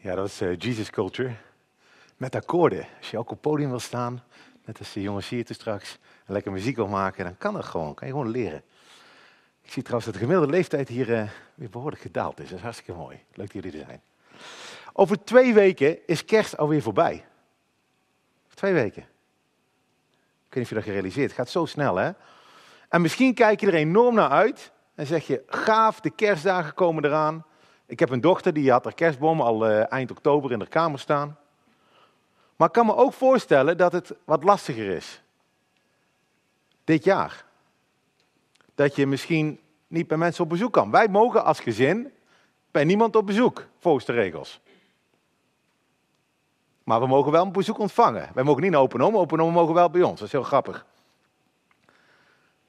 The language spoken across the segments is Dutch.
Ja, dat is eh, Jesus Culture. Met akkoorden. Als je ook op podium wil staan, net als de jongens hier straks, en lekker muziek wil maken, dan kan dat gewoon. Kan je gewoon leren. Ik zie trouwens dat de gemiddelde leeftijd hier uh, weer behoorlijk gedaald is. Dat is hartstikke mooi. Leuk dat jullie er zijn. Over twee weken is kerst alweer voorbij. Twee weken. Ik weet niet of je dat gerealiseerd. Het gaat zo snel, hè? En misschien kijk je er enorm naar uit en zeg je, gaaf, de kerstdagen komen eraan. Ik heb een dochter die had haar kerstboom al uh, eind oktober in de kamer staan. Maar ik kan me ook voorstellen dat het wat lastiger is. Dit jaar. Dat je misschien niet bij mensen op bezoek kan. Wij mogen als gezin bij niemand op bezoek, volgens de regels. Maar we mogen wel een bezoek ontvangen. Wij mogen niet naar Open Open mogen wel bij ons. Dat is heel grappig.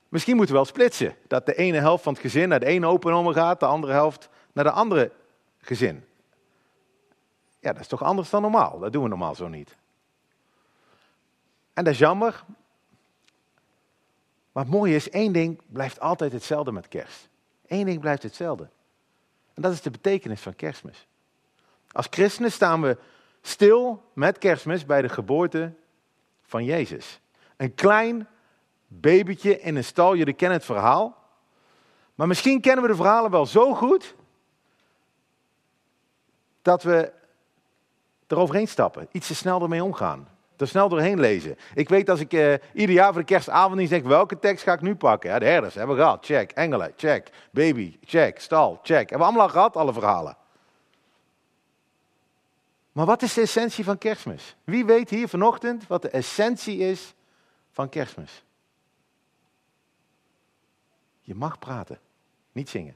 Misschien moeten we wel splitsen. Dat de ene helft van het gezin naar de ene Open Home gaat, de andere helft naar de andere gezin. Ja, dat is toch anders dan normaal. Dat doen we normaal zo niet. En dat is jammer. Maar het mooie is, één ding blijft altijd hetzelfde met kerst. Eén ding blijft hetzelfde. En dat is de betekenis van kerstmis. Als christenen staan we stil met kerstmis bij de geboorte van Jezus. Een klein babytje in een stal, jullie kennen het verhaal. Maar misschien kennen we de verhalen wel zo goed dat we eroverheen stappen, iets te snel ermee omgaan, er snel doorheen lezen. Ik weet als ik uh, ieder jaar voor de kerstavond niet denk, welke tekst ga ik nu pakken? Ja, de herders hebben we gehad, check. Engelen, check. Baby, check. Stal, check. Hebben we allemaal gehad, alle verhalen. Maar wat is de essentie van kerstmis? Wie weet hier vanochtend wat de essentie is van kerstmis? Je mag praten, niet zingen.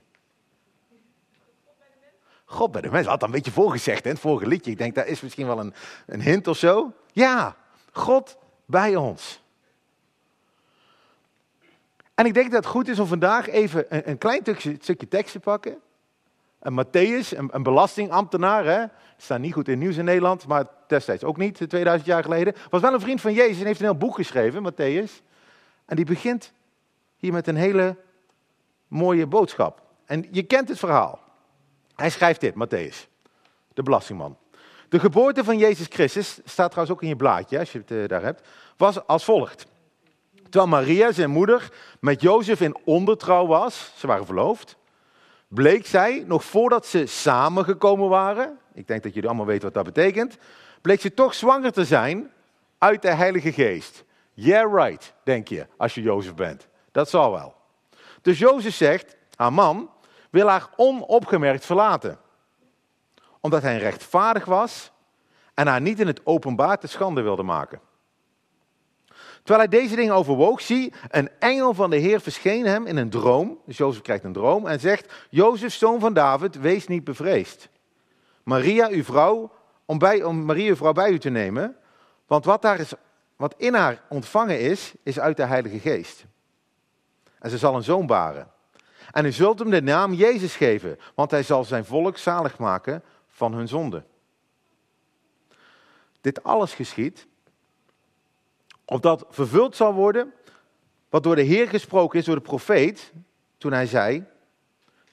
God bij de mensen. Had dat een beetje voorgezegd in het vorige liedje. Ik denk, dat is misschien wel een, een hint of zo. Ja, God bij ons. En ik denk dat het goed is om vandaag even een, een klein stukje, tekst te pakken. En Matthäus, een, een belastingambtenaar, hè, staat niet goed in nieuws in Nederland, maar destijds ook niet, 2000 jaar geleden, was wel een vriend van Jezus en heeft een heel boek geschreven, Matthäus. En die begint hier met een hele mooie boodschap. En je kent het verhaal. Hij schrijft dit, Matthäus, de belastingman. De geboorte van Jezus Christus, staat trouwens ook in je blaadje als je het eh, daar hebt, was als volgt. Terwijl Maria, zijn moeder, met Jozef in ondertrouw was, ze waren verloofd, bleek zij, nog voordat ze samengekomen waren, ik denk dat jullie allemaal weten wat dat betekent, bleek ze toch zwanger te zijn uit de Heilige Geest. Yeah, right, denk je, als je Jozef bent. Dat zal wel. Dus Jozef zegt, haar man, wil haar onopgemerkt verlaten. Omdat hij rechtvaardig was en haar niet in het openbaar te schande wilde maken. Terwijl hij deze dingen overwoog, zie, een engel van de Heer verscheen hem in een droom. Dus Jozef krijgt een droom en zegt, Jozef, zoon van David, wees niet bevreesd. Maria, uw vrouw, om, bij, om Maria, uw vrouw bij u te nemen, want wat, daar is, wat in haar ontvangen is, is uit de Heilige Geest. En ze zal een zoon baren. En u zult hem de naam Jezus geven, want hij zal zijn volk zalig maken van hun zonde. Dit alles geschiet, opdat vervuld zal worden wat door de Heer gesproken is door de profeet, toen hij zei,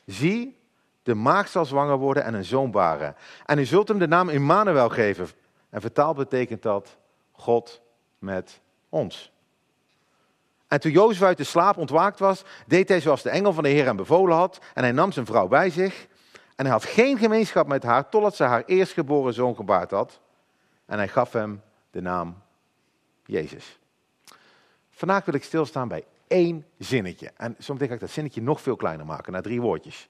zie, de maagd zal zwanger worden en een zoon baren. En u zult hem de naam Immanuel geven. En vertaald betekent dat God met ons. En toen Jozef uit de slaap ontwaakt was, deed hij zoals de engel van de Heer hem bevolen had. En hij nam zijn vrouw bij zich. En hij had geen gemeenschap met haar totdat ze haar eerstgeboren zoon gebaard had. En hij gaf hem de naam Jezus. Vandaag wil ik stilstaan bij één zinnetje. En soms denk ik dat zinnetje nog veel kleiner maken, naar drie woordjes.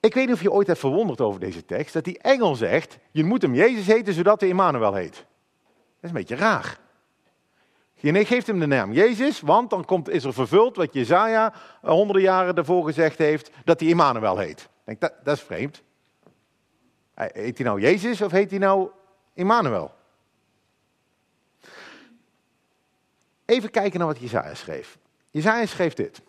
Ik weet niet of je ooit hebt verwonderd over deze tekst, dat die engel zegt, je moet hem Jezus heten, zodat hij Emmanuel heet. Dat is een beetje raar. Je geeft hem de naam Jezus, want dan komt, is er vervuld wat Jezaja honderden jaren daarvoor gezegd heeft, dat hij Immanuel heet. Denk, dat, dat is vreemd. Heet hij nou Jezus of heet hij nou Immanuel? Even kijken naar wat Jezaja schreef. Jezaja schreef dit.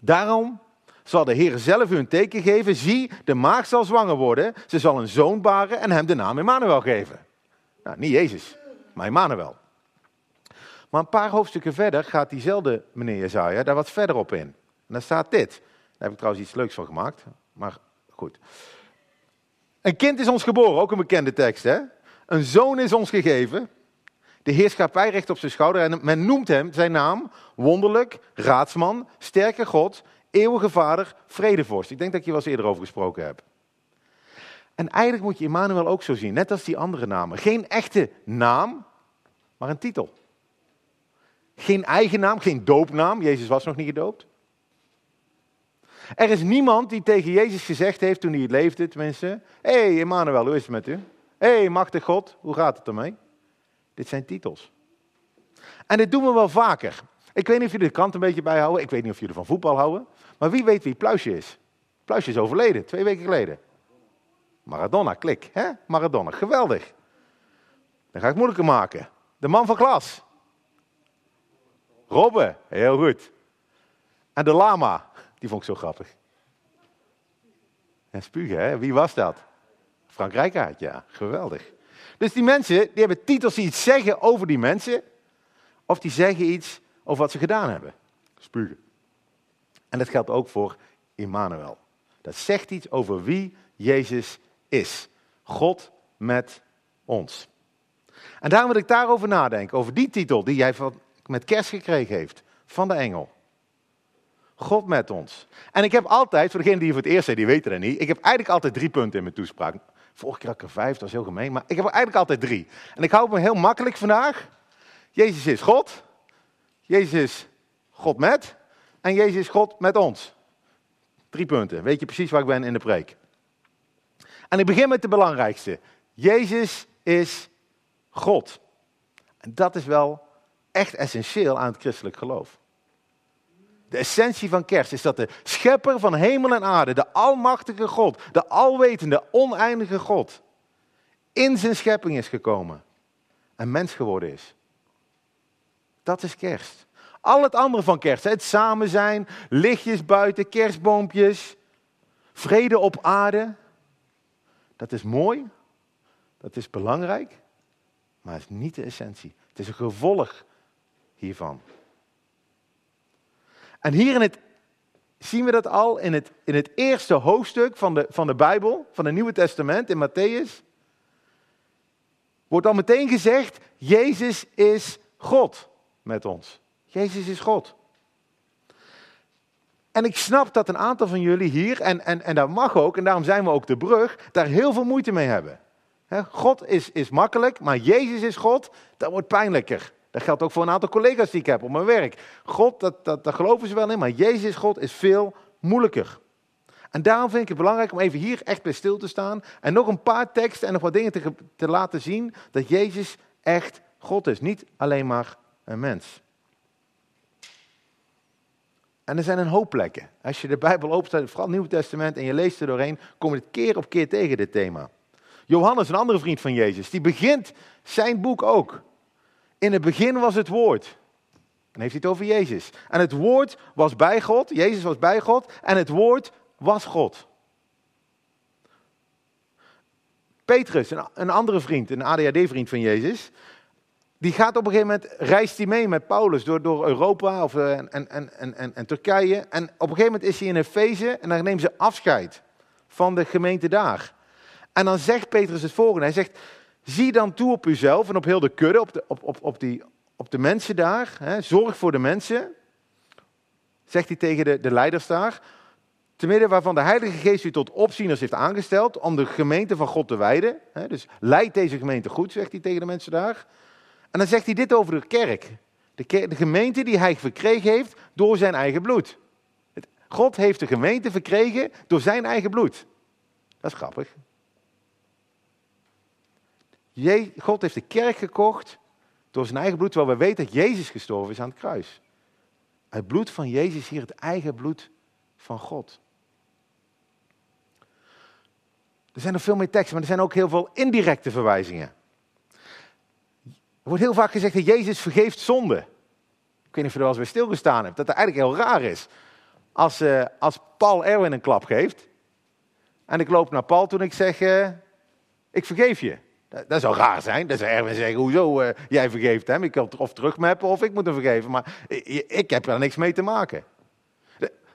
Daarom zal de Heer zelf u een teken geven. Zie, de maagd zal zwanger worden. Ze zal een zoon baren en hem de naam Immanuel geven. Nou, niet Jezus, maar Immanuel. Maar een paar hoofdstukken verder gaat diezelfde meneer Jezaja daar wat verder op in. En daar staat dit. Daar heb ik trouwens iets leuks van gemaakt. Maar Goed. Een kind is ons geboren, ook een bekende tekst. Hè? Een zoon is ons gegeven. De heerschappij recht op zijn schouder. En men noemt hem zijn naam wonderlijk, raadsman, sterke God, eeuwige vader, vredevorst. Ik denk dat ik hier wel eens eerder over gesproken heb. En eigenlijk moet je Immanuel ook zo zien, net als die andere namen. Geen echte naam, maar een titel. Geen eigen naam, geen doopnaam. Jezus was nog niet gedoopt. Er is niemand die tegen Jezus gezegd heeft toen hij leefde, tenminste. Hé, hey, Emmanuel, hoe is het met u? Hé, hey, machtig God, hoe gaat het ermee? Dit zijn titels. En dit doen we wel vaker. Ik weet niet of jullie de krant een beetje bijhouden. Ik weet niet of jullie van voetbal houden. Maar wie weet wie Pluisje is? Pluisje is overleden, twee weken geleden. Maradona, klik. Hè? Maradona, geweldig. Dan ga ik moeilijker maken. De man van klas. Robbe, heel goed. En de lama, die vond ik zo grappig. En spugen, hè? Wie was dat? Frank Rijkaard, ja. Geweldig. Dus die mensen, die hebben titels die iets zeggen over die mensen. Of die zeggen iets over wat ze gedaan hebben. Spugen. En dat geldt ook voor Immanuel. Dat zegt iets over wie Jezus is. God met ons. En daarom wil ik daarover nadenken, over die titel die jij met kerst gekregen heeft van de engel. God met ons. En ik heb altijd, voor degenen die voor het eerst zijn, die weten dat niet, ik heb eigenlijk altijd drie punten in mijn toespraak. Vorige keer had ik er vijf, dat was heel gemeen, maar ik heb eigenlijk altijd drie. En ik hou me heel makkelijk vandaag. Jezus is God, Jezus is God met en Jezus is God met ons. Drie punten, weet je precies waar ik ben in de preek. En ik begin met de belangrijkste. Jezus is God. En dat is wel echt essentieel aan het christelijk geloof. De essentie van kerst is dat de schepper van hemel en aarde, de almachtige God, de alwetende, oneindige God, in zijn schepping is gekomen en mens geworden is. Dat is kerst. Al het andere van kerst, het samen zijn, lichtjes buiten, kerstboompjes, vrede op aarde, dat is mooi, dat is belangrijk, maar het is niet de essentie. Het is een gevolg En hier in het, zien we dat al in het, in het eerste hoofdstuk van de, van de Bijbel, van het Nieuwe Testament, in Matthäus. Wordt al meteen gezegd, Jezus is God met ons. Jezus is God. En ik snap dat een aantal van jullie hier, en, en, en dat mag ook, en daarom zijn we ook de brug, daar heel veel moeite mee hebben. God is, is makkelijk, maar Jezus is God, dat wordt pijnlijker. Dat geldt ook voor een aantal collega's die ik heb op mijn werk. God, dat, dat, daar geloven ze wel in, maar Jezus God is veel moeilijker. En daarom vind ik het belangrijk om even hier echt bij stil te staan. En nog een paar teksten en nog wat dingen te, te laten zien dat Jezus echt God is. Niet alleen maar een mens. En er zijn een hoop plekken. Als je de Bijbel opent, vooral het Nieuwe Testament, en je leest er doorheen, kom je het keer op keer tegen dit thema. Johannes, een andere vriend van Jezus, die begint zijn boek ook. In het begin was het woord. Dan heeft hij het over Jezus. En het woord was bij God, Jezus was bij God, en het woord was God. Petrus, een andere vriend, een ADHD-vriend van Jezus, die gaat op een gegeven moment, reist hij mee met Paulus door, door Europa of, uh, en, en, en, en, Turkije. En op een gegeven moment is hij in Efeze en dan neemt ze afscheid van de gemeente daar. En dan zegt Petrus het volgende. Hij zegt, zie dan toe op uzelf en op heel de kudde, op de, op, op, op die, op de mensen daar. Hè, zorg voor de mensen. Zegt hij tegen de, de leiders daar. Te midden waarvan de Heilige Geest u tot opzieners heeft aangesteld om de gemeente van God te wijden. Dus leid deze gemeente goed, zegt hij tegen de mensen daar. En dan zegt hij dit over de kerk. De, de gemeente die hij verkregen heeft door zijn eigen bloed. God heeft de gemeente verkregen door zijn eigen bloed. Dat is grappig. God heeft de kerk gekocht door zijn eigen bloed, terwijl we weten dat Jezus gestorven is aan het kruis. Het bloed van Jezus hier het eigen bloed van God. Er zijn nog veel meer teksten, maar er zijn ook heel veel indirecte verwijzingen. Er wordt heel vaak gezegd dat Jezus vergeeft zonde. Ik weet niet of je er wel eens bij stilgestaan hebt. Dat dat eigenlijk heel raar is. Als, uh, als Paul Erwin een klap geeft. En ik loop naar Paul toen ik zeg, uh, ik vergeef je. Dat, zou raar zijn. Dat zou Erwin zeggen, hoezo uh, jij vergeeft hem. Ik kan of terugmappen of ik moet hem vergeven. Maar ik, ik heb er niks mee te maken.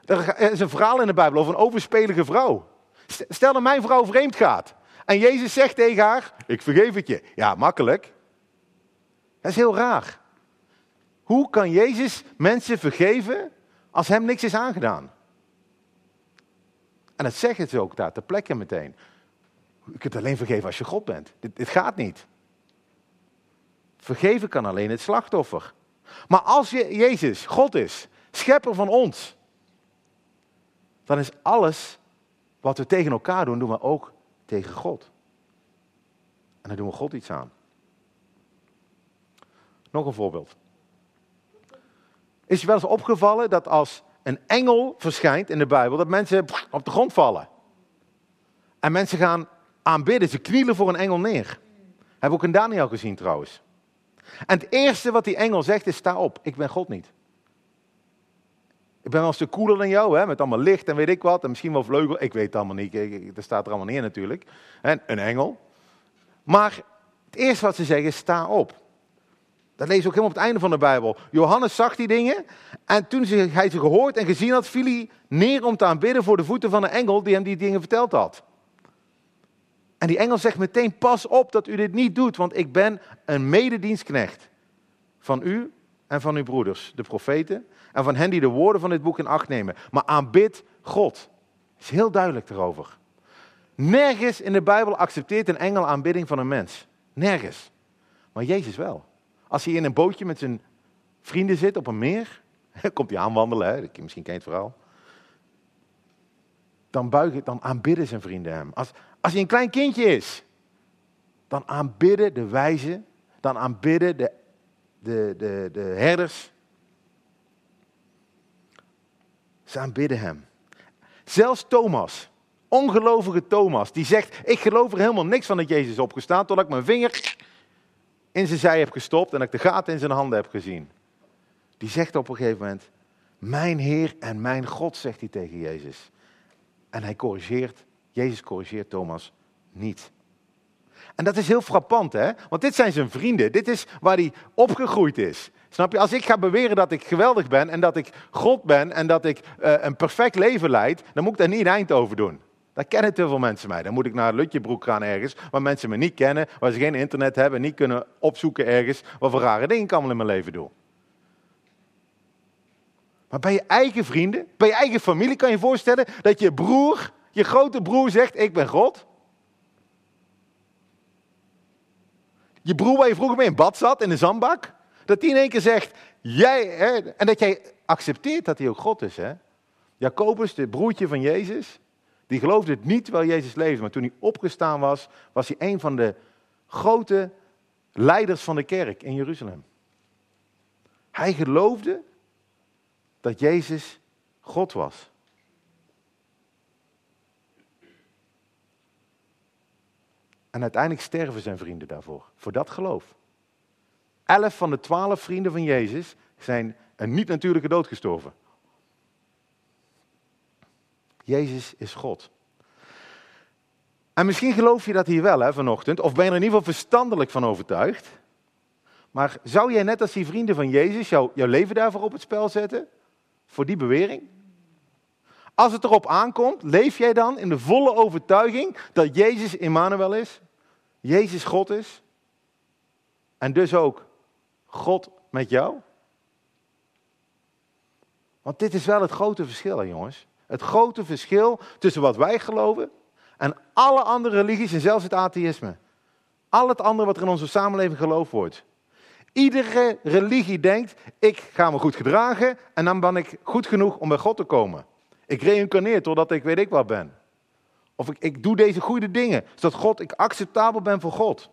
Er is een verhaal in de Bijbel over een overspelige vrouw. Stel dat mijn vrouw vreemd gaat. En Jezus zegt tegen haar, ik vergeef het je. Ja, makkelijk. Dat is heel raar. Hoe kan Jezus mensen vergeven als hem niks is aangedaan? En dat zeggen ze ook daar ter plekke meteen. Je kunt alleen vergeven als je God bent. Dit, gaat niet. Vergeven kan alleen het slachtoffer. Maar als je Jezus, God is, schepper van ons, dan is alles wat we tegen elkaar doen, doen we ook tegen God. En dan doen we God iets aan. Nog een voorbeeld. Is je wel eens opgevallen dat als een engel verschijnt in de Bijbel, dat mensen op de grond vallen? En mensen gaan aanbidden, ze knielen voor een engel neer. Hebben we ook in Daniel gezien trouwens. En het eerste wat die engel zegt is, sta op, ik ben God niet. Ik ben wel een stuk cooler dan jou, hè, met allemaal licht en weet ik wat. En misschien wel vleugel, ik weet het allemaal niet. Dat staat er allemaal neer natuurlijk. En een engel. Maar het eerste wat ze zeggen is, sta op. Dat lees je ook helemaal op het einde van de Bijbel. Johannes zag die dingen. En toen hij ze gehoord en gezien had, viel hij neer om te aanbidden voor de voeten van de engel die hem die dingen verteld had. En die engel zegt meteen, pas op dat u dit niet doet, want ik ben een mededienstknecht van u en van uw broeders, de profeten, en van hen die de woorden van dit boek in acht nemen. Maar aanbid God. Is heel duidelijk erover. Nergens in de Bijbel accepteert een engel aanbidding van een mens. Nergens. Maar Jezus wel. Als hij in een bootje met zijn vrienden zit op een meer, komt hij aanwandelen, hè? misschien ken je het verhaal. Dan, buigen, dan aanbidden zijn vrienden hem. Als, als hij een klein kindje is, dan aanbidden de wijzen, dan aanbidden de, de, de, de herders. Ze aanbidden hem. Zelfs Thomas, ongelovige Thomas, die zegt: Ik geloof er helemaal niks van dat Jezus is opgestaan, totdat ik mijn vinger in zijn zij heb gestopt en ik de gaten in zijn handen heb gezien. Die zegt op een gegeven moment: Mijn Heer en mijn God, zegt hij tegen Jezus. En hij corrigeert Jezus corrigeert Thomas niet. En dat is heel frappant, hè? Want dit zijn zijn vrienden. Dit is waar hij opgegroeid is. Snap je? Als ik ga beweren dat ik geweldig ben en dat ik God ben en dat ik uh, een perfect leven leid, dan moet ik daar niet een eind over doen. Daar kennen te veel mensen mij. Dan moet ik naar Lutjebroek gaan ergens, waar mensen me niet kennen, waar ze geen internet hebben, niet kunnen opzoeken ergens, wat voor rare dingen ik allemaal in mijn leven doe. Maar bij je eigen vrienden, bij je eigen familie kan je voorstellen dat je broer je grote broer zegt, ik ben God. Je broer waar je vroeger mee in bad zat, in de zandbak. Dat die in één keer zegt, jij, hè, en dat jij accepteert dat hij ook God is. Hè? Jacobus, de broertje van Jezus, die geloofde het niet terwijl Jezus leefde. Maar toen hij opgestaan was, was hij een van de grote leiders van de kerk in Jeruzalem. Hij geloofde dat Jezus God was. En uiteindelijk sterven zijn vrienden daarvoor, voor dat geloof. Elf van de twaalf vrienden van Jezus zijn een niet-natuurlijke dood gestorven. Jezus is God. En misschien geloof je dat hier wel hè, vanochtend, of ben je er in ieder geval verstandelijk van overtuigd. Maar zou jij net als die vrienden van Jezus jouw leven daarvoor op het spel zetten? Voor die bewering? Als het erop aankomt, leef jij dan in de volle overtuiging dat Jezus Immanuel is? Jezus God is? En dus ook God met jou? Want dit is wel het grote verschil, jongens. Het grote verschil tussen wat wij geloven en alle andere religies en zelfs het atheïsme. Al het andere wat er in onze samenleving geloofd wordt. Iedere religie denkt, ik ga me goed gedragen en dan ben ik goed genoeg om bij God te komen. Ik reïncarneer totdat ik weet ik wat ben. Of ik, ik doe deze goede dingen, zodat God, ik acceptabel ben voor God.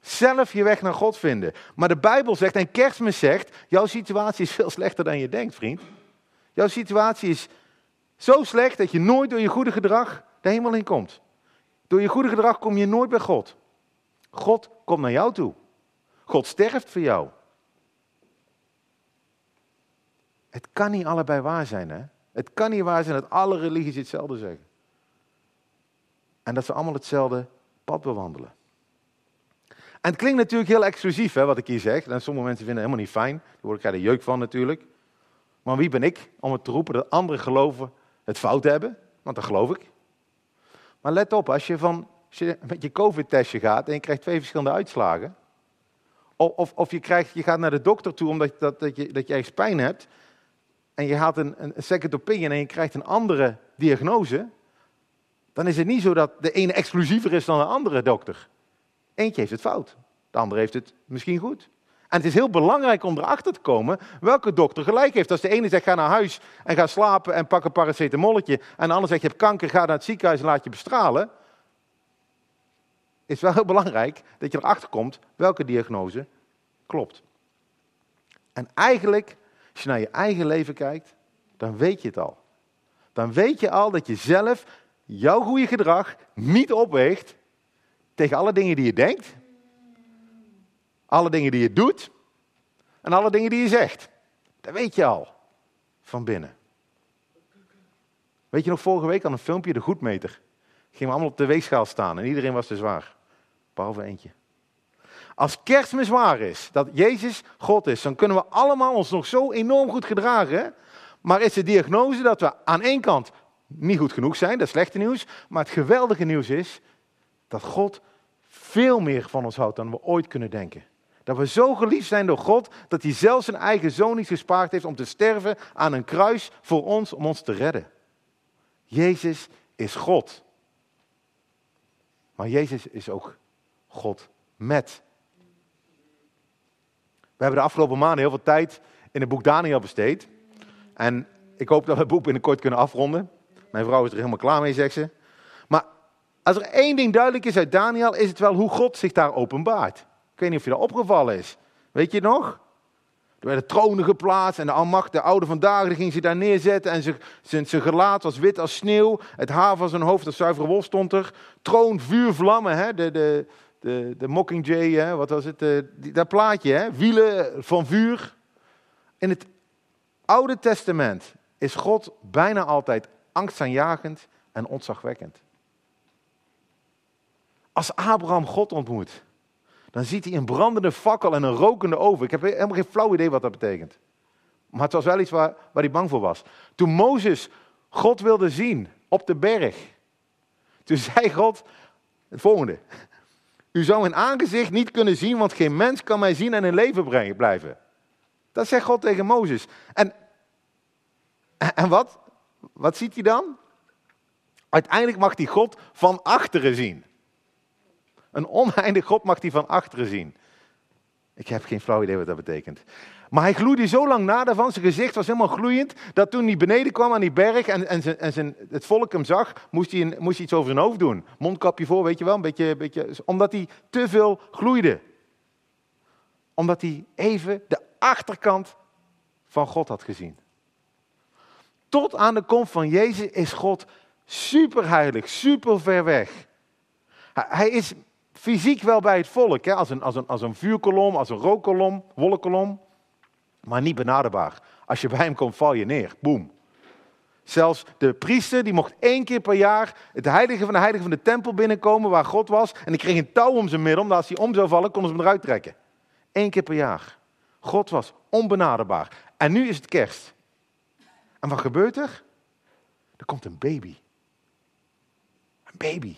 Zelf je weg naar God vinden. Maar de Bijbel zegt, en kerstmis zegt, jouw situatie is veel slechter dan je denkt, vriend. Jouw situatie is zo slecht dat je nooit door je goede gedrag de hemel in komt. Door je goede gedrag kom je nooit bij God. God komt naar jou toe. God sterft voor jou. Het kan niet allebei waar zijn, hè? Het kan niet waar zijn dat alle religies hetzelfde zeggen. En dat ze allemaal hetzelfde pad bewandelen. En het klinkt natuurlijk heel exclusief, hè, wat ik hier zeg. En sommige mensen vinden het helemaal niet fijn. Daar word ik de jeuk van natuurlijk. Maar wie ben ik om het te roepen dat andere geloven het fout hebben? want dat geloof ik. Maar let op, als je, van, als je met je COVID-testje gaat en je krijgt twee verschillende uitslagen, of, of, of je, krijgt, je gaat naar de dokter toe omdat dat, dat, je, dat je ergens pijn hebt, en je haalt een, een second opinion en je krijgt een andere diagnose, dan is het niet zo dat de ene exclusiever is dan de andere dokter. Eentje heeft het fout, de andere heeft het misschien goed. En het is heel belangrijk om erachter te komen welke dokter gelijk heeft. Als de ene zegt ga naar huis en ga slapen en pak een paracetamolletje. En de ander zegt je hebt kanker, ga naar het ziekenhuis en laat je bestralen. Is wel heel belangrijk dat je erachter komt welke diagnose klopt. En eigenlijk, als je naar je eigen leven kijkt, dan weet je het al. Dan weet je al dat je zelf jouw goede gedrag niet opweegt tegen alle dingen die je denkt alle dingen die je doet en alle dingen die je zegt. Dat weet je al van binnen. Weet je nog vorige week aan een filmpje, de goedmeter. Gingen we allemaal op de weegschaal staan en iedereen was te zwaar. Behalve eentje. Als kerstmis waar is, dat Jezus God is, dan kunnen we allemaal ons nog zo enorm goed gedragen. Maar is de diagnose dat we aan één kant niet goed genoeg zijn, dat is slechte nieuws. Maar het geweldige nieuws is dat God veel meer van ons houdt dan we ooit kunnen denken. Dat we zo geliefd zijn door God dat hij zelfs zijn eigen zoon niet gespaard heeft om te sterven aan een kruis voor ons, om ons te redden. Jezus is God. Maar Jezus is ook God met. We hebben de afgelopen maanden heel veel tijd in het boek Daniel besteed. En ik hoop dat we het boek binnenkort kunnen afronden. Mijn vrouw is er helemaal klaar mee, zegt ze. Maar als er één ding duidelijk is uit Daniel, is het wel hoe God zich daar openbaart. Ik weet niet of je dat opgevallen is. Weet je nog? Er werden tronen geplaatst en de almacht, de oude vandaag, ging ze daar neerzetten. En zijn, zijn gelaat was wit als sneeuw. Het haar van zijn hoofd als zuivere wol stond er. Troon, vuur, vlammen. Hè? De, de, de, de Mockingjay, hè? wat was het? De, dat plaatje, hè? wielen van vuur. In het Oude Testament is God bijna altijd angstaanjagend en ontzagwekkend. Als Abraham God ontmoet, dan ziet hij een brandende fakkel en een rokende oven. Ik heb helemaal geen flauw idee wat dat betekent. Maar het was wel iets waar, waar hij bang voor was. Toen Mozes God wilde zien op de berg, toen zei God het volgende. U zou mijn aangezicht niet kunnen zien, want geen mens kan mij zien en in leven brengen, blijven. Dat zegt God tegen Mozes. En, en wat? Wat ziet hij dan? Uiteindelijk mag hij God van achteren zien. Een oneindig God mag hij van achteren zien. Ik heb geen flauw idee wat dat betekent. Maar hij gloeide zo lang na daarvan, zijn gezicht was helemaal gloeiend, dat toen hij beneden kwam aan die berg en, en, zijn, en zijn, het volk hem zag, moest hij, moest iets over zijn hoofd doen. Mondkapje voor, weet je wel, een beetje, beetje, omdat hij te veel gloeide. Omdat hij even de achterkant van God had gezien. Tot aan de komst van Jezus is God super heilig, super ver weg. Hij is fysiek wel bij het volk, hè? Als, een, als, een, als een vuurkolom, als een rookkolom, wolkenkolom, maar niet benaderbaar. Als je bij hem komt, val je neer. Boom. Zelfs de priester, die mocht één keer per jaar het heilige van de heilige van de tempel binnenkomen waar God was. En die kreeg een touw om zijn middel, omdat als hij om zou vallen, konden ze hem eruit trekken. Eén keer per jaar. God was onbenaderbaar. En nu is het kerst. En wat gebeurt er? Er komt een baby. Een baby.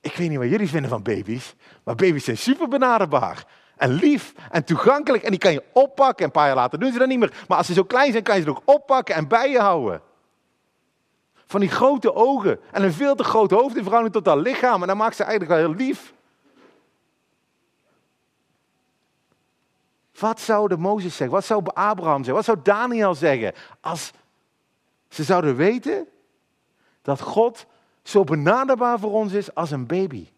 Ik weet niet wat jullie vinden van baby's, maar baby's zijn super benaderbaar. En lief en toegankelijk. En die kan je oppakken. Een paar jaar later doen ze dat niet meer. Maar als ze zo klein zijn, kan je ze ook oppakken en bij je houden. Van die grote ogen en een veel te groot hoofd in verhouding tot haar lichaam. En dat maakt ze eigenlijk wel heel lief. Wat zou Mozes zeggen? Wat zou Abraham zeggen? Wat zou Daniel zeggen? Als ze zouden weten dat God zo benaderbaar voor ons is als een baby.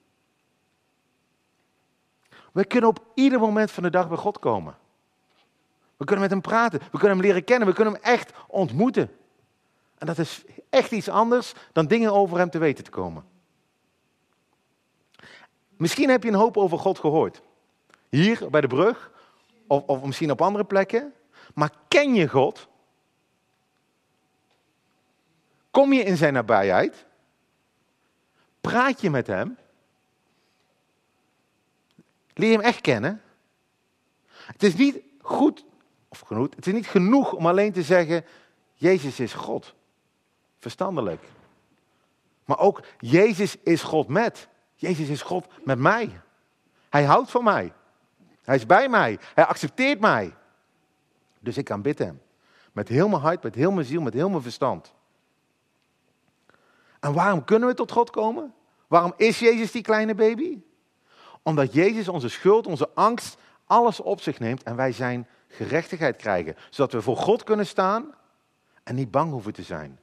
We kunnen op ieder moment van de dag bij God komen. We kunnen met hem praten, we kunnen hem leren kennen, we kunnen hem echt ontmoeten. En dat is echt iets anders dan dingen over hem te weten te komen. Misschien heb je een hoop over God gehoord. Hier bij de brug, of, of misschien op andere plekken. Maar ken je God? Kom je in zijn nabijheid? Praat je met hem? Leer hem echt kennen? Het is niet goed, of genoeg, het is niet genoeg om alleen te zeggen, Jezus is God. verstandelijk. Maar ook Jezus is God met. Jezus is God met mij. Hij houdt van mij. Hij is bij mij. Hij accepteert mij. Dus ik kan bidden hem. Met heel mijn hart, met heel mijn ziel, met heel mijn verstand. En waarom kunnen we tot God komen? Waarom is Jezus die kleine baby? Omdat Jezus onze schuld, onze angst, alles op zich neemt en wij zijn gerechtigheid krijgen. Zodat we voor God kunnen staan en niet bang hoeven te zijn.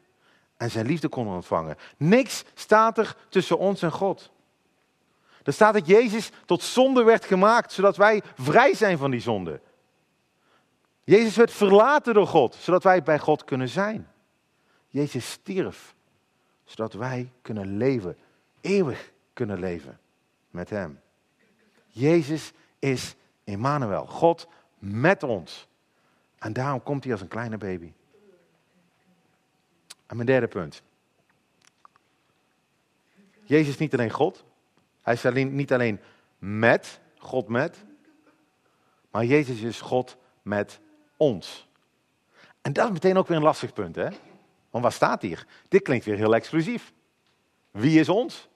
En zijn liefde konden ontvangen. Niks staat er tussen ons en God. Er staat dat Jezus tot zonde werd gemaakt, zodat wij vrij zijn van die zonde. Jezus werd verlaten door God, zodat wij bij God kunnen zijn. Jezus stierf, zodat wij kunnen leven, eeuwig kunnen leven met Hem. Jezus is Emmanuel, God met ons. En daarom komt hij als een kleine baby. En mijn derde punt. Jezus is niet alleen God. Hij is alleen, niet alleen met, God met. Maar Jezus is God met ons. En dat is meteen ook weer een lastig punt, hè? Want wat staat hier? Dit klinkt weer heel exclusief. Wie is ons?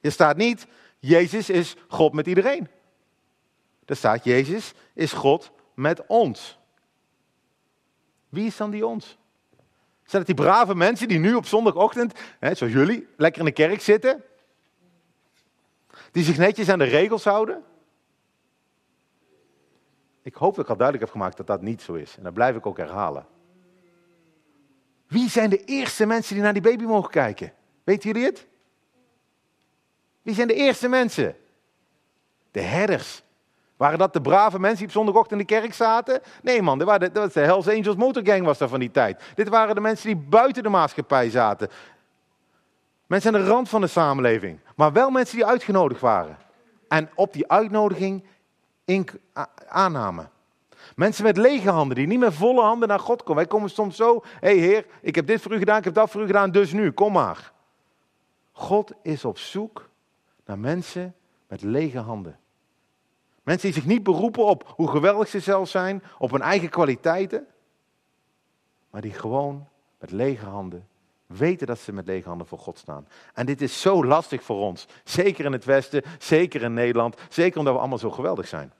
Je staat niet, Jezus is God met iedereen. Er staat, Jezus is God met ons. Wie is dan die ons? Zijn het die brave mensen die nu op zondagochtend, hè, zoals jullie, lekker in de kerk zitten? Die zich netjes aan de regels houden? Ik hoop dat ik al duidelijk heb gemaakt dat dat niet zo is. En dat blijf ik ook herhalen. Wie zijn de eerste mensen die naar die baby mogen kijken? Weten jullie het? Wie zijn de eerste mensen? De herders. Waren dat de brave mensen die op zondagochtend in de kerk zaten? Nee man, dat, de, was de Hells Angels motorgang was daar van die tijd. Dit waren de mensen die buiten de maatschappij zaten. Mensen aan de rand van de samenleving. Maar wel mensen die uitgenodigd waren. En op die uitnodiging in, aannamen. Mensen met lege handen, die niet met volle handen naar God komen. Wij komen soms zo, hé hey heer, ik heb dit voor u gedaan, ik heb dat voor u gedaan, dus nu, kom maar. God is op zoek naar mensen met lege handen. Mensen die zich niet beroepen op hoe geweldig ze zelf zijn, op hun eigen kwaliteiten, maar die gewoon met lege handen weten dat ze met lege handen voor God staan. En dit is zo lastig voor ons, zeker in het Westen, zeker in Nederland, zeker omdat we allemaal zo geweldig zijn.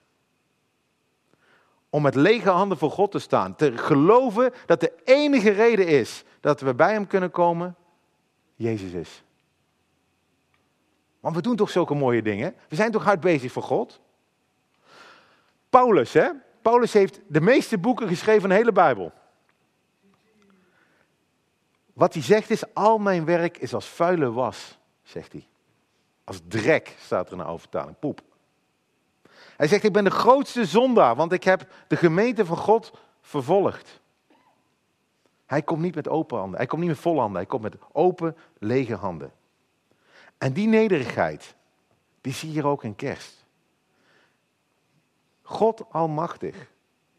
Om met lege handen voor God te staan, te geloven dat de enige reden is dat we bij Hem kunnen komen, Jezus is. Want we doen toch zulke mooie dingen? We zijn toch hard bezig voor God? Paulus, hè? Paulus heeft de meeste boeken geschreven van de hele Bijbel. Wat hij zegt is, al mijn werk is als vuile was, zegt hij. Als drek staat er in de overtaling, poep. Hij zegt, ik ben de grootste zondaar, want ik heb de gemeente van God vervolgd. Hij komt niet met open handen, hij komt niet met volle handen, hij komt met open, lege handen. En die nederigheid, die zie je hier ook in kerst. God Almachtig,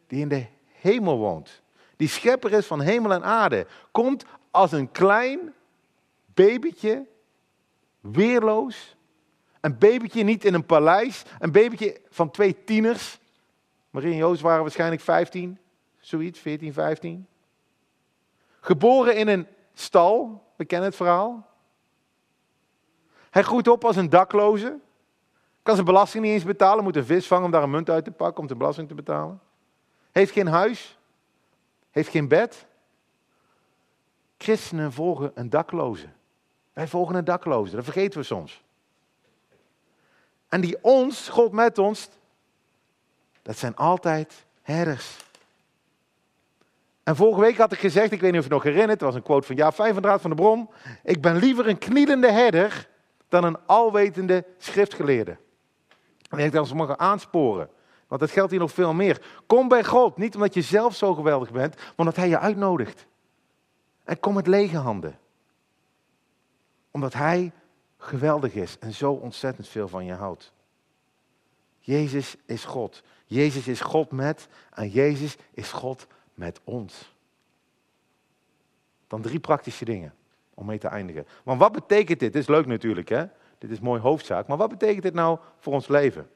die in de hemel woont, die schepper is van hemel en aarde, komt als een klein babytje, weerloos. Een babytje niet in een paleis, een babytje van twee tieners. Marie en Joost waren waarschijnlijk 15, zoiets, 14, 15. Geboren in een stal, we kennen het verhaal. Hij groeit op als een dakloze. Kan zijn belasting niet eens betalen, moet een vis vangen om daar een munt uit te pakken om de belasting te betalen. Heeft geen huis, heeft geen bed. Christenen volgen een dakloze. Wij volgen een dakloze, dat vergeten we soms. En die ons, God met ons, dat zijn altijd herders. En vorige week had ik gezegd, ik weet niet of je het nog herinnert, het was een quote van Ja Vijvendraad van de Bron. Ik ben liever een knielende herder dan een alwetende schriftgeleerde. En ik dat ze mogen aansporen. Want dat geldt hier nog veel meer. Kom bij God, niet omdat je zelf zo geweldig bent, maar omdat Hij je uitnodigt. En kom met lege handen. Omdat Hij geweldig is en zo ontzettend veel van je houdt. Jezus is God. Jezus is God met en Jezus is God met ons. Dan drie praktische dingen om mee te eindigen. Want wat betekent dit? Dit is leuk natuurlijk, hè? Dit is mooi hoofdzaak. Maar wat betekent dit nou voor ons leven?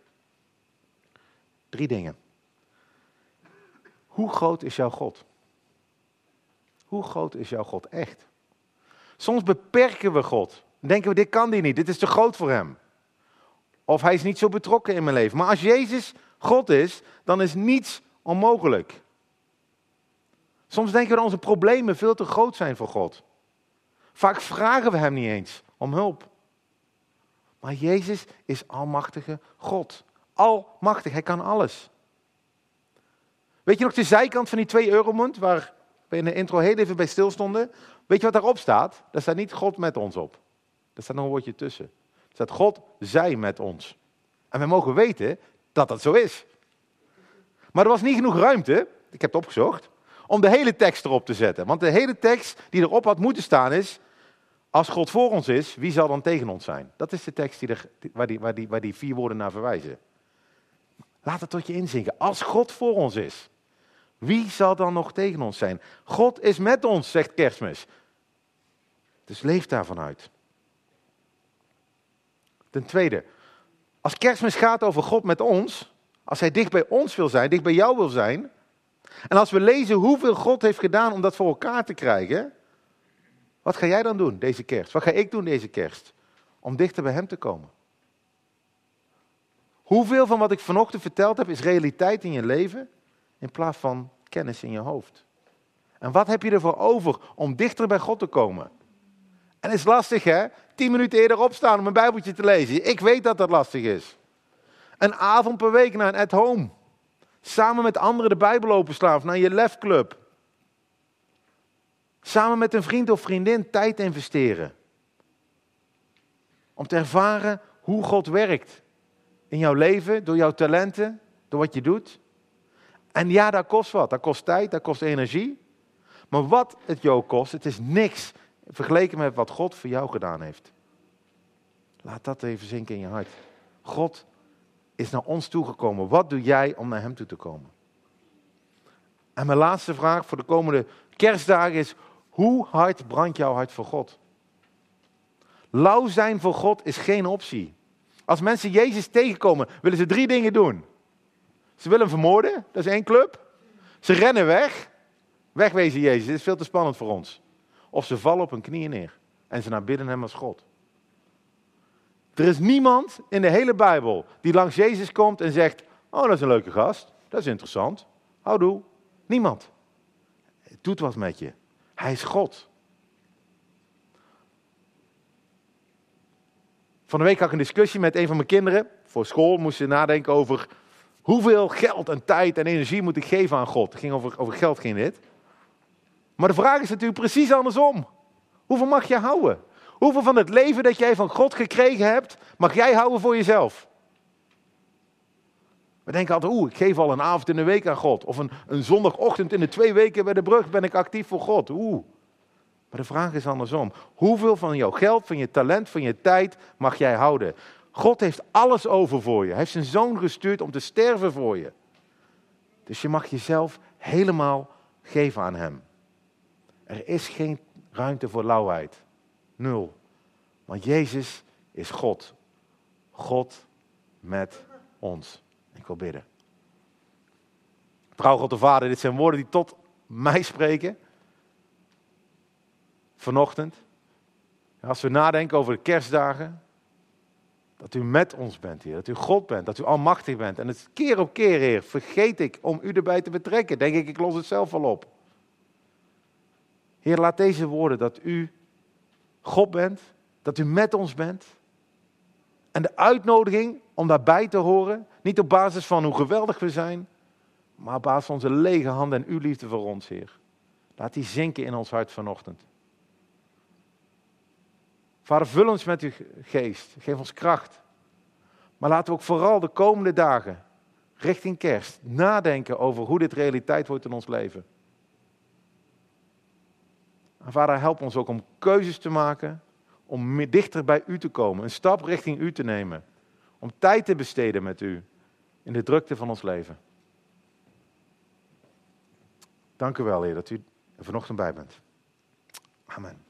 Drie dingen. Hoe groot is jouw God? Hoe groot is jouw God echt? Soms beperken we God. Denken we, dit kan die niet, dit is te groot voor hem. Of hij is niet zo betrokken in mijn leven. Maar als Jezus God is, dan is niets onmogelijk. Soms denken we dat onze problemen veel te groot zijn voor God. Vaak vragen we hem niet eens om hulp. Maar Jezus is almachtige God. Almachtig, hij kan alles. Weet je nog de zijkant van die 2 euromunt, waar we in de intro heel even bij stilstonden? Weet je wat daarop staat? Daar staat niet God met ons op. Daar staat nog een woordje tussen. Er staat God zij met ons. En we mogen weten dat dat zo is. Maar er was niet genoeg ruimte, ik heb het opgezocht, om de hele tekst erop te zetten. Want de hele tekst die erop had moeten staan is, als God voor ons is, wie zal dan tegen ons zijn? Dat is de tekst die er, waar, die, waar, die, waar die vier woorden naar verwijzen. Laat het tot je inzinken. Als God voor ons is, wie zal dan nog tegen ons zijn? God is met ons, zegt kerstmis. Dus leef daarvan uit. Ten tweede, als kerstmis gaat over God met ons, als hij dicht bij ons wil zijn, dicht bij jou wil zijn, en als we lezen hoeveel God heeft gedaan om dat voor elkaar te krijgen, wat ga jij dan doen deze kerst? Wat ga ik doen deze kerst? Om dichter bij Hem te komen. Hoeveel van wat ik vanochtend verteld heb is realiteit in je leven in plaats van kennis in je hoofd? En wat heb je ervoor over om dichter bij God te komen? En het is lastig hè, tien minuten eerder opstaan om een bijbeltje te lezen. Ik weet dat dat lastig is. Een avond per week naar een at-home. Samen met anderen de Bijbel openslaan of naar je lefclub. Samen met een vriend of vriendin tijd investeren. Om te ervaren hoe God werkt. In jouw leven, door jouw talenten, door wat je doet. En ja, dat kost wat. Dat kost tijd, dat kost energie. Maar wat het jou kost, het is niks vergeleken met wat God voor jou gedaan heeft. Laat dat even zinken in je hart. God is naar ons toegekomen. Wat doe jij om naar Hem toe te komen? En mijn laatste vraag voor de komende kerstdagen is: hoe hard brandt jouw hart voor God? Lauw zijn voor God is geen optie. Als mensen Jezus tegenkomen, willen ze drie dingen doen. Ze willen hem vermoorden, dat is één club. Ze rennen weg. Wegwezen Jezus, dit is veel te spannend voor ons. Of ze vallen op hun knieën neer en ze bidden hem als God. Er is niemand in de hele Bijbel die langs Jezus komt en zegt: Oh, dat is een leuke gast, dat is interessant. Houdoe. Niemand. Het doet wat met je. Hij is God. Van de week had ik een discussie met een van mijn kinderen. Voor school moesten ze nadenken over hoeveel geld en tijd en energie moet ik geven aan God. Het ging over, over geld, ging dit. Maar de vraag is natuurlijk precies andersom. Hoeveel mag je houden? Hoeveel van het leven dat jij van God gekregen hebt, mag jij houden voor jezelf? We denken altijd, oeh, ik geef al een avond in de week aan God. Of een, een zondagochtend in de twee weken bij de brug ben ik actief voor God. Oeh. Maar de vraag is andersom. Hoeveel van jouw geld, van je talent, van je tijd mag jij houden? God heeft alles over voor je. Hij heeft zijn zoon gestuurd om te sterven voor je. Dus je mag jezelf helemaal geven aan hem. Er is geen ruimte voor lauwheid. Nul. Want Jezus is God. God met ons. Ik wil bidden. Trouw God de Vader, dit zijn woorden die tot mij spreken. Vanochtend. Als we nadenken over de kerstdagen. Dat u met ons bent, Heer. Dat u God bent. Dat u almachtig bent. En het keer op keer, Heer, vergeet ik om u erbij te betrekken. Denk ik, ik los het zelf wel op. Heer, laat deze woorden dat u God bent, dat u met ons bent. En de uitnodiging om daarbij te horen, niet op basis van hoe geweldig we zijn, maar op basis van onze lege handen en uw liefde voor ons, Heer. Laat die zinken in ons hart vanochtend. Vader, vul ons met uw geest. Geef ons kracht. Maar laten we ook vooral de komende dagen, richting kerst, nadenken over hoe dit realiteit wordt in ons leven. En vader, help ons ook om keuzes te maken, om dichter bij u te komen, een stap richting u te nemen, om tijd te besteden met u in de drukte van ons leven. Dank u wel, Heer, dat u er vanochtend bij bent. Amen.